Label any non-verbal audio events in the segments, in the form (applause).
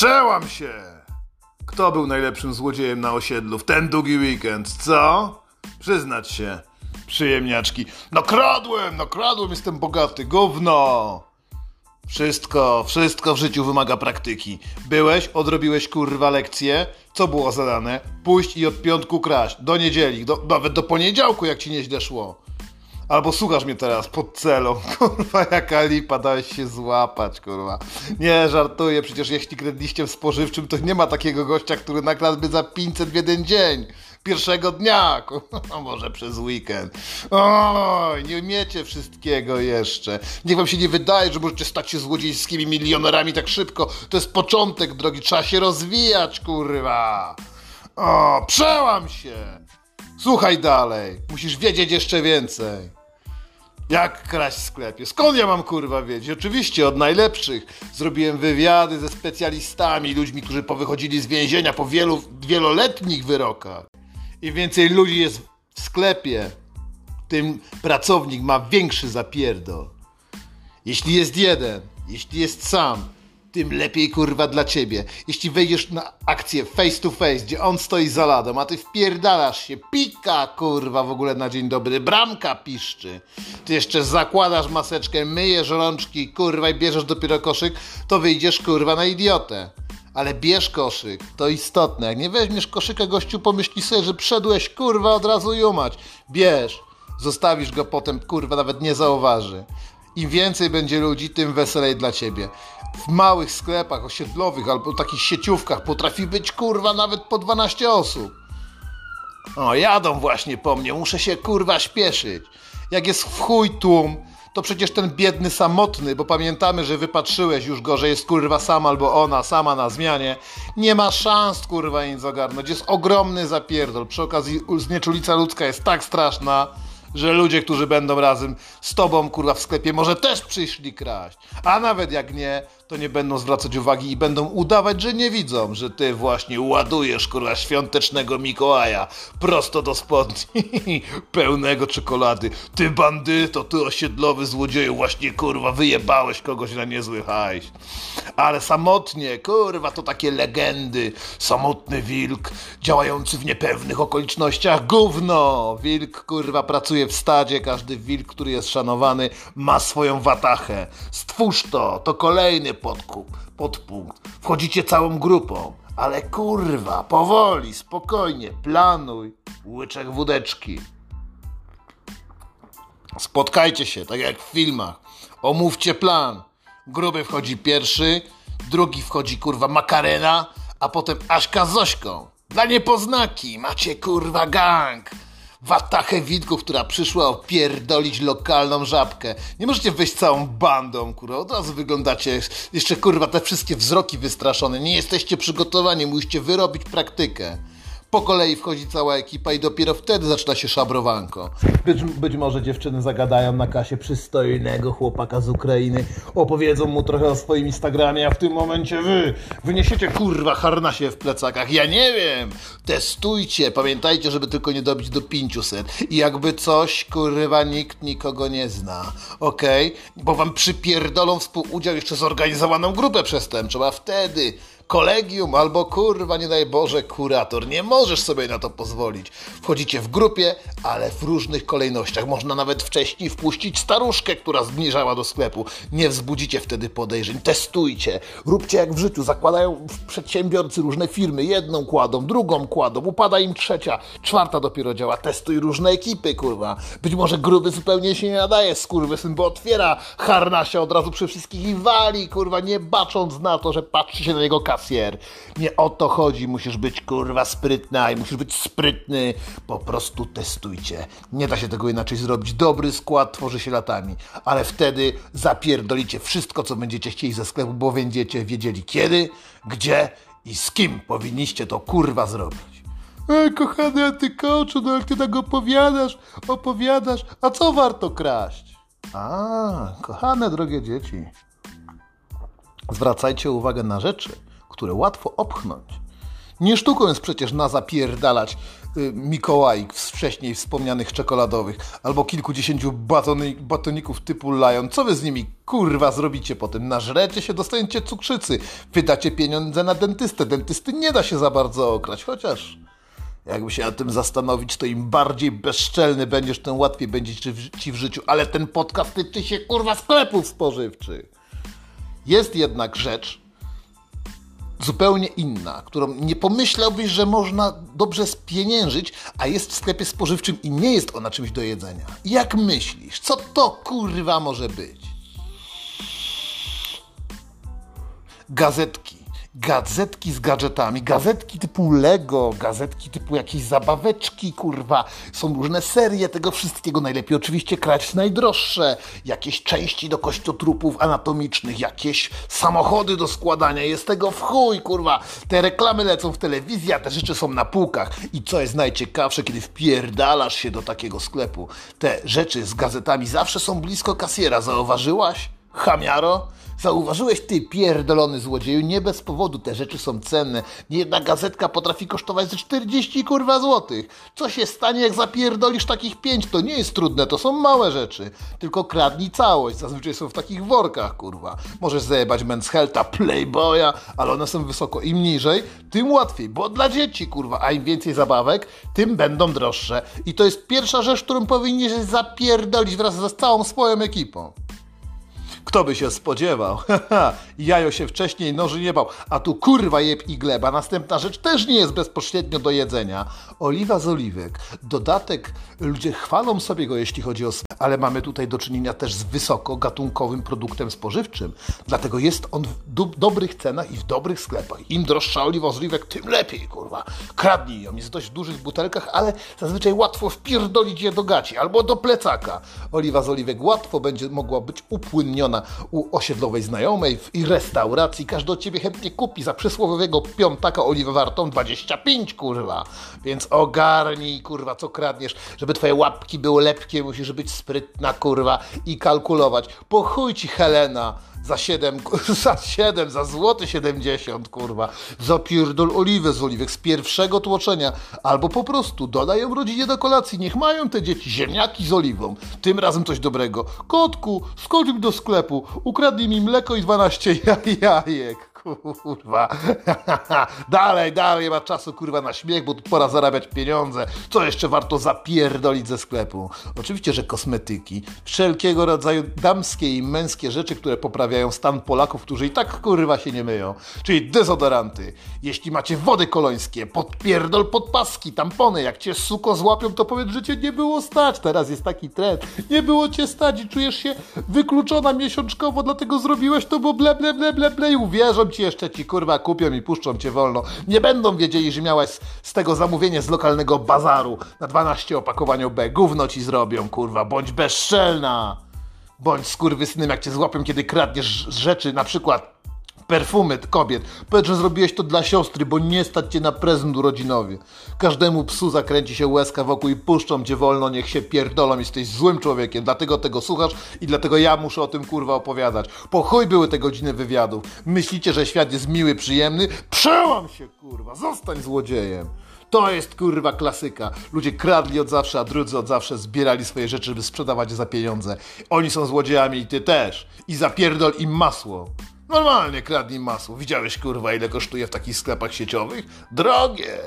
Przełam się! Kto był najlepszym złodziejem na osiedlu w ten długi weekend, co? Przyznać się, przyjemniaczki. No kradłem, no kradłem, jestem bogaty, gówno! Wszystko, wszystko w życiu wymaga praktyki. Byłeś, odrobiłeś kurwa lekcję. Co było zadane? Pójść i od piątku kraść. Do niedzieli, do, nawet do poniedziałku, jak ci nieźle szło. Albo słuchasz mnie teraz pod celą. (laughs) Kurwa, jaka lipa, dałeś się złapać, kurwa. Nie, żartuję, przecież jeśli kredliście w spożywczym, to nie ma takiego gościa, który nakradłby za 500 w jeden dzień. Pierwszego dnia, (laughs) kurwa, może przez weekend. Oj, nie umiecie wszystkiego jeszcze. Niech wam się nie wydaje, że możecie stać się złodziejskimi milionerami tak szybko. To jest początek drogi, trzeba się rozwijać, kurwa. O, przełam się. Słuchaj dalej, musisz wiedzieć jeszcze więcej. Jak kraść w sklepie? Skąd ja mam kurwa wiedzieć? Oczywiście od najlepszych. Zrobiłem wywiady ze specjalistami, ludźmi, którzy powychodzili z więzienia po wielu wieloletnich wyrokach. Im więcej ludzi jest w sklepie, tym pracownik ma większy zapierdol. Jeśli jest jeden, jeśli jest sam, tym lepiej kurwa dla ciebie. Jeśli wejdziesz na akcję face to face, gdzie on stoi za ladą, a ty wpierdalasz się, pika kurwa w ogóle na dzień dobry, bramka piszczy. Ty jeszcze zakładasz maseczkę, myjesz rączki, kurwa i bierzesz dopiero koszyk, to wyjdziesz kurwa na idiotę. Ale bierz koszyk, to istotne. Jak nie weźmiesz koszyka, gościu pomyśli sobie, że przedłeś kurwa od razu jumać. Bierz, zostawisz go potem, kurwa nawet nie zauważy. Im więcej będzie ludzi, tym weselej dla ciebie. W małych sklepach osiedlowych albo takich sieciówkach potrafi być kurwa nawet po 12 osób. O, jadą właśnie po mnie, muszę się kurwa śpieszyć. Jak jest w chuj tłum, to przecież ten biedny samotny, bo pamiętamy, że wypatrzyłeś już go, że jest kurwa sam albo ona, sama na zmianie, nie ma szans kurwa nic ogarnąć. Jest ogromny zapierdol. Przy okazji znieczulica ludzka jest tak straszna, że ludzie, którzy będą razem z tobą, kurwa, w sklepie, może też przyszli kraść. A nawet jak nie, to nie będą zwracać uwagi i będą udawać, że nie widzą, że ty właśnie ładujesz, kurwa, świątecznego Mikołaja prosto do spodni (laughs) pełnego czekolady. Ty bandyto, ty osiedlowy złodzieju, właśnie, kurwa, wyjebałeś kogoś na niezły hajś. Ale samotnie, kurwa, to takie legendy. Samotny wilk, działający w niepewnych okolicznościach, gówno. Wilk, kurwa, pracuje w stadzie, każdy wilk, który jest szanowany, ma swoją watachę. Stwórz to, to kolejny podkup, podpunkt. Wchodzicie całą grupą, ale kurwa, powoli, spokojnie, planuj. Łyczek wódeczki. Spotkajcie się, tak jak w filmach. Omówcie plan. Gruby wchodzi pierwszy, drugi wchodzi kurwa Makarena, a potem Aśka z Zośką. Dla niepoznaki macie kurwa gang watachę widków, która przyszła opierdolić lokalną żabkę. Nie możecie wejść całą bandą, kurwa. Od razu wyglądacie jeszcze, kurwa, te wszystkie wzroki wystraszone. Nie jesteście przygotowani, musicie wyrobić praktykę. Po kolei wchodzi cała ekipa i dopiero wtedy zaczyna się szabrowanko. Być, być może dziewczyny zagadają na kasie przystojnego chłopaka z Ukrainy, opowiedzą mu trochę o swoim Instagramie, a w tym momencie wy wyniesiecie kurwa harnasie w plecakach. Ja nie wiem. Testujcie. Pamiętajcie, żeby tylko nie dobić do 500. I jakby coś, kurwa, nikt nikogo nie zna. Okej? Okay? Bo wam przypierdolą współudział jeszcze zorganizowaną grupę przestępczą, a wtedy kolegium albo kurwa, nie daj Boże, kurator. Nie możesz sobie na to pozwolić. Wchodzicie w grupie, ale w różnych kolejnościach. Można nawet wcześniej wpuścić staruszkę, która zbliżała do sklepu. Nie wzbudzicie wtedy podejrzeń. Testujcie. Róbcie jak w życiu. Zakładają przedsiębiorcy różne firmy. Jedną kładą, drugą kładą. Upada im trzecia, czwarta dopiero działa. Testuj różne ekipy, kurwa. Być może gruby zupełnie się nie nadaje, skurwysyn, bo otwiera harnasia od razu przy wszystkich i wali, kurwa, nie bacząc na to, że patrzy się na niego kasę Nie o to chodzi, musisz być kurwa sprytna i musisz być sprytny. Po prostu testujcie. Nie da się tego inaczej zrobić. Dobry skład tworzy się latami, ale wtedy zapierdolicie wszystko, co będziecie chcieli ze sklepu, bo będziecie wiedzieli kiedy, gdzie i z kim powinniście to kurwa zrobić. Ej, kochany antykoczu, no jak ty tak opowiadasz, opowiadasz, a co warto kraść? A, kochane drogie dzieci, zwracajcie uwagę na rzeczy, które łatwo opchnąć. Nie sztuką jest przecież na zapierdalać y, Mikołajk z wcześniej wspomnianych czekoladowych albo kilkudziesięciu batony, batoników typu Lion. Co wy z nimi kurwa zrobicie potem? Nażrecie się, dostaniecie cukrzycy, wydacie pieniądze na dentystę. Dentysty nie da się za bardzo okrać, chociaż jakby się nad tym zastanowić, to im bardziej bezczelny będziesz, tym łatwiej będzie ci w życiu. Ale ten podcast tyczy się kurwa sklepów spożywczych. Jest jednak rzecz, zupełnie inna, którą nie pomyślałbyś, że można dobrze spieniężyć, a jest w sklepie spożywczym i nie jest ona czymś do jedzenia. Jak myślisz, co to kurwa może być? Gazetki gazetki z gadżetami, gazetki typu Lego, gazetki typu jakieś zabaweczki, kurwa. Są różne serie tego wszystkiego. Najlepiej oczywiście krać najdroższe. Jakieś części do kościotrupów anatomicznych, jakieś samochody do składania. Jest tego w chuj, kurwa. Te reklamy lecą w telewizji, a te rzeczy są na półkach. I co jest najciekawsze, kiedy wpierdalasz się do takiego sklepu, te rzeczy z gazetami zawsze są blisko kasjera. Zauważyłaś? Chamiaro? Zauważyłeś ty, pierdolony złodzieju, nie bez powodu te rzeczy są cenne. Jedna gazetka potrafi kosztować ze 40 kurwa złotych. Co się stanie, jak zapierdolisz takich pięć? To nie jest trudne, to są małe rzeczy. Tylko kradnij całość, zazwyczaj są w takich workach, kurwa. Możesz zajebać Men's Healtha, Playboya, ale one są wysoko. Im niżej, tym łatwiej, bo dla dzieci, kurwa, a im więcej zabawek, tym będą droższe. I to jest pierwsza rzecz, którą powinieneś zapierdolić wraz z całą swoją ekipą. Kto by się spodziewał? (laughs) Jajo się wcześniej noży nie bał, a tu kurwa jeb i gleba. Następna rzecz też nie jest bezpośrednio do jedzenia. Oliwa z oliwek. Dodatek, ludzie chwalą sobie go, jeśli chodzi o ale mamy tutaj do czynienia też z wysoko gatunkowym produktem spożywczym. Dlatego jest on w do dobrych cenach i w dobrych sklepach. Im droższa oliwa z oliwek, tym lepiej, kurwa. Kradnij ją. Jest w dość dużych butelkach, ale zazwyczaj łatwo wpierdolić je do gaci albo do plecaka. Oliwa z oliwek łatwo będzie mogła być upłynniona u osiedlowej znajomej i restauracji. Każdy od ciebie chętnie kupi za przysłowiowego piątaka oliwę wartą 25, kurwa. Więc ogarnij, kurwa, co kradniesz. Żeby twoje łapki były lepkie, musisz być sprytna, kurwa, i kalkulować. Po chuj ci Helena za 7, (laughs) za 7, za złoty 70, kurwa. Zapierdol oliwę z oliwek z pierwszego tłoczenia. Albo po prostu dodaj ją rodzinie do kolacji. Niech mają te dzieci ziemniaki z oliwą. Tym razem coś dobrego. Kotku, skocz do sklepu, ukradnij mi mleko i 12 (laughs) jajek. Kurwa. (laughs) dalej, dalej, nie ma czasu kurwa na śmiech, bo tu pora zarabiać pieniądze. Co jeszcze warto zapierdolić ze sklepu? Oczywiście, że kosmetyki, wszelkiego rodzaju damskie i męskie rzeczy, które poprawiają stan Polaków, którzy i tak kurwa się nie myją. Czyli dezodoranty. Jeśli macie wody kolońskie, podpierdol podpaski, tampony. Jak cię suko złapią, to powiedz, że cię nie było stać. Teraz jest taki trend. Nie było cię stać i czujesz się wykluczona miesiączkowo, dlatego zrobiłeś to, bo ble, ble, ble, ble, ble i ci jeszcze ci kurwa kupią i puszczą cię wolno. Nie będą wiedzieli, że miałeś z tego zamówienie z lokalnego bazaru na 12 opakowaniu B. Gówno ci zrobią, kurwa, bądź bezczelna. Bądź skurwysynem, jak cię złapią, kiedy kradniesz rzeczy, na przykład perfumy kobiet. Powiedz, że zrobiłeś to dla siostry, bo nie stać cię na prezent urodzinowy. Każdemu psu zakręci się łezka wokół i puszczą cię wolno, niech się pierdolą, jesteś złym człowiekiem, dlatego tego słuchasz i dlatego ja muszę o tym kurwa opowiadać. Po chuj były te godziny wywiadów. Myślicie, że świat jest miły, przyjemny? Przełam się kurwa, zostań złodziejem. To jest kurwa klasyka. Ludzie kradli od zawsze, a drudzy od zawsze zbierali swoje rzeczy, żeby sprzedawać je za pieniądze. Oni są złodziejami i ty też. I zapierdol im masło. Normalnie kradnij masło. Widziałeś kurwa ile kosztuje w takich sklepach sieciowych? Drogie!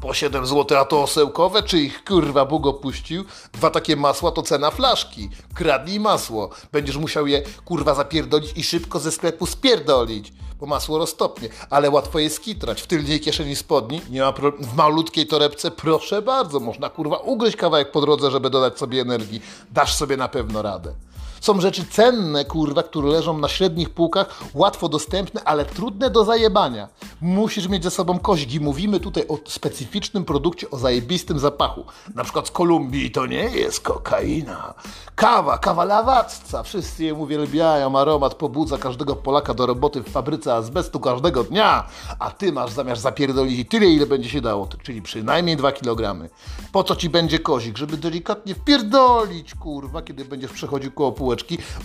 Po 7 zł, a to osełkowe, czy ich kurwa Bóg opuścił? Dwa takie masła to cena flaszki. Kradnij masło. Będziesz musiał je kurwa zapierdolić i szybko ze sklepu spierdolić, bo masło roztopnie. Ale łatwo je skitrać. W tylnej kieszeni spodni, nie ma pro... w malutkiej torebce, proszę bardzo, można kurwa ugryźć kawałek po drodze, żeby dodać sobie energii. Dasz sobie na pewno radę. Są rzeczy cenne, kurwa, które leżą na średnich półkach, łatwo dostępne, ale trudne do zajebania. Musisz mieć ze sobą koźgi. Mówimy tutaj o specyficznym produkcie o zajebistym zapachu. Na przykład z Kolumbii to nie jest kokaina. Kawa, kawa lawacca. Wszyscy je uwielbiają. Aromat pobudza każdego Polaka do roboty w fabryce azbestu każdego dnia. A ty masz zamiast zapierdolić tyle, ile będzie się dało, czyli przynajmniej 2 kg. Po co ci będzie kozik? Żeby delikatnie wpierdolić, kurwa, kiedy będziesz przechodził koło pół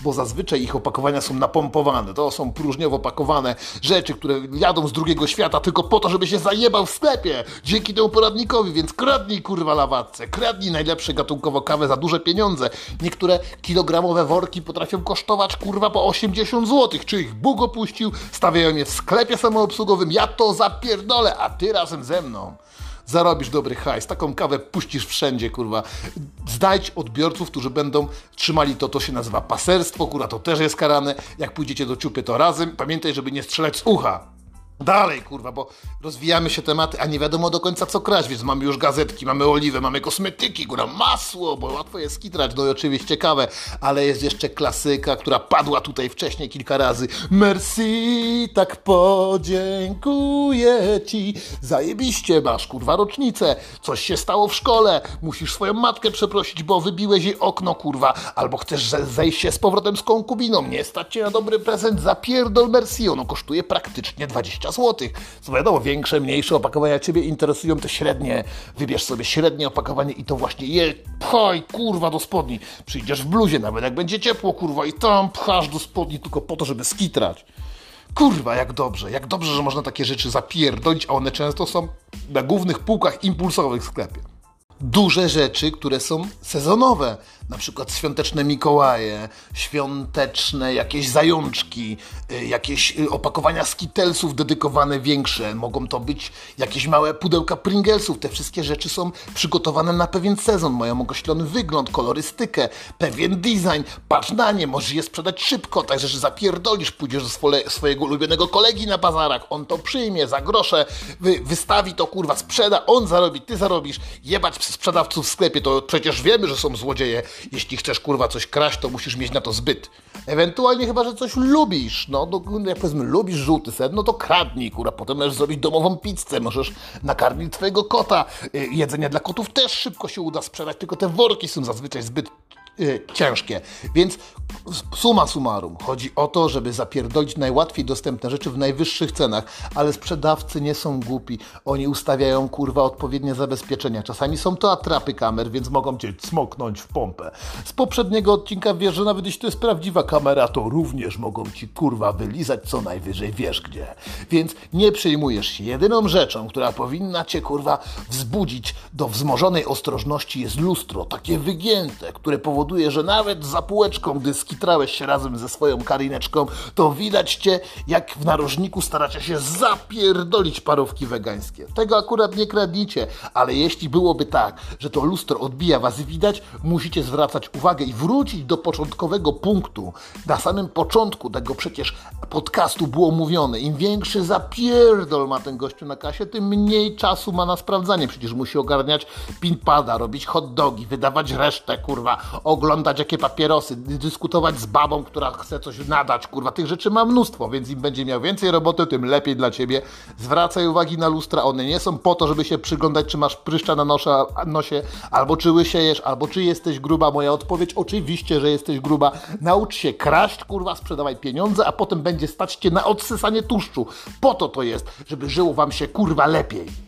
bo zazwyczaj ich opakowania są napompowane. To są próżniowo pakowane rzeczy, które jadą z drugiego świata tylko po to, żeby się zajebał w sklepie. Dzięki temu poradnikowi, więc kradnij kurwa lawatce, kradnij najlepsze gatunkowo kawę za duże pieniądze. Niektóre kilogramowe worki potrafią kosztować kurwa po 80 zł. Czy ich Bóg opuścił? Stawiają je w sklepie samoobsługowym. Ja to zapierdolę, a ty razem ze mną zarobisz dobry hajs. Taką kawę puścisz wszędzie, kurwa. Znajdź odbiorców, którzy będą trzymali to, to się nazywa paserstwo, kurwa, to też jest karane. Jak pójdziecie do ciupy, to razem. Pamiętaj, żeby nie strzelać z ucha. Dalej, kurwa, bo rozwijamy się tematy, a nie wiadomo do końca co kraść, więc mamy już gazetki, mamy oliwę, mamy kosmetyki, kurwa, masło, bo łatwo jest skitrać, no i oczywiście kawę, ale jest jeszcze klasyka, która padła tutaj wcześniej kilka razy. Merci, tak podziękuję ci, zajebiście masz, kurwa, rocznicę, coś się stało w szkole, musisz swoją matkę przeprosić, bo wybiłeś jej okno, kurwa, albo chcesz zejść się z powrotem z konkubiną, nie stać cię na dobry prezent, zapierdol merci, ono kosztuje praktycznie 20 zł. Co wiadomo, większe, mniejsze opakowania Ciebie interesują te średnie. Wybierz sobie średnie opakowanie i to właśnie je pchaj, kurwa, do spodni. Przyjdziesz w bluzie, nawet jak będzie ciepło, kurwa, i tam pchasz do spodni tylko po to, żeby skitrać. Kurwa, jak dobrze, jak dobrze, że można takie rzeczy zapierdolić, a one często są na głównych półkach impulsowych w sklepie duże rzeczy, które są sezonowe. Na przykład świąteczne Mikołaje, świąteczne jakieś zajączki, y, jakieś y, opakowania skitelsów dedykowane większe. Mogą to być jakieś małe pudełka Pringlesów. Te wszystkie rzeczy są przygotowane na pewien sezon. Mają określony wygląd, kolorystykę, pewien design. Patrz na nie, możesz je sprzedać szybko, także że zapierdolisz, pójdziesz do swoje, swojego ulubionego kolegi na bazarach, on to przyjmie za grosze, wy, wystawi to kurwa, sprzeda, on zarobi, ty zarobisz, jebać sprzedawców w sklepie, to przecież wiemy, że są złodzieje. Jeśli chcesz kurwa coś kraść, to musisz mieć na to zbyt. Ewentualnie chyba, że coś lubisz. No, no jak powiedzmy, lubisz żółty ser, no to kradnij, kurwa. Potem możesz zrobić domową pizzę, możesz nakarmić twojego kota. Y, jedzenie dla kotów też szybko się uda sprzedać, tylko te worki są zazwyczaj zbyt Y, ciężkie. Więc suma summarum, chodzi o to, żeby zapierdolić najłatwiej dostępne rzeczy w najwyższych cenach, ale sprzedawcy nie są głupi. Oni ustawiają kurwa odpowiednie zabezpieczenia. Czasami są to atrapy kamer, więc mogą cię smoknąć w pompę. Z poprzedniego odcinka wiesz, że nawet jeśli to jest prawdziwa kamera, to również mogą ci kurwa wylizać co najwyżej wiesz gdzie. Więc nie przejmujesz się. Jedyną rzeczą, która powinna cię kurwa wzbudzić do wzmożonej ostrożności jest lustro, takie wygięte, które powoduje powoduje, że nawet za półeczką, gdy skitrałeś się razem ze swoją karineczką, to widać cię, jak w narożniku staracie się zapierdolić parówki wegańskie. Tego akurat nie kradnicie, ale jeśli byłoby tak, że to lustro odbija was widać, musicie zwracać uwagę i wrócić do początkowego punktu. Na samym początku tego przecież podcastu było mówione, im większy zapierdol ma ten gościu na kasie, tym mniej czasu ma na sprawdzanie. Przecież musi ogarniać pinpada, robić hot dogi, wydawać resztę, kurwa, oglądać jakie papierosy, dyskutować z babą, która chce coś nadać, kurwa, tych rzeczy ma mnóstwo, więc im będzie miał więcej roboty, tym lepiej dla ciebie. Zwracaj uwagi na lustra, one nie są po to, żeby się przyglądać, czy masz pryszcza na nosie, albo czy łysiejesz, albo czy jesteś gruba. Moja odpowiedź, oczywiście, że jesteś gruba. Naucz się kraść, kurwa, sprzedawaj pieniądze, a potem będzie stać cię na odsysanie tłuszczu. Po to to jest, żeby żyło wam się, kurwa, lepiej.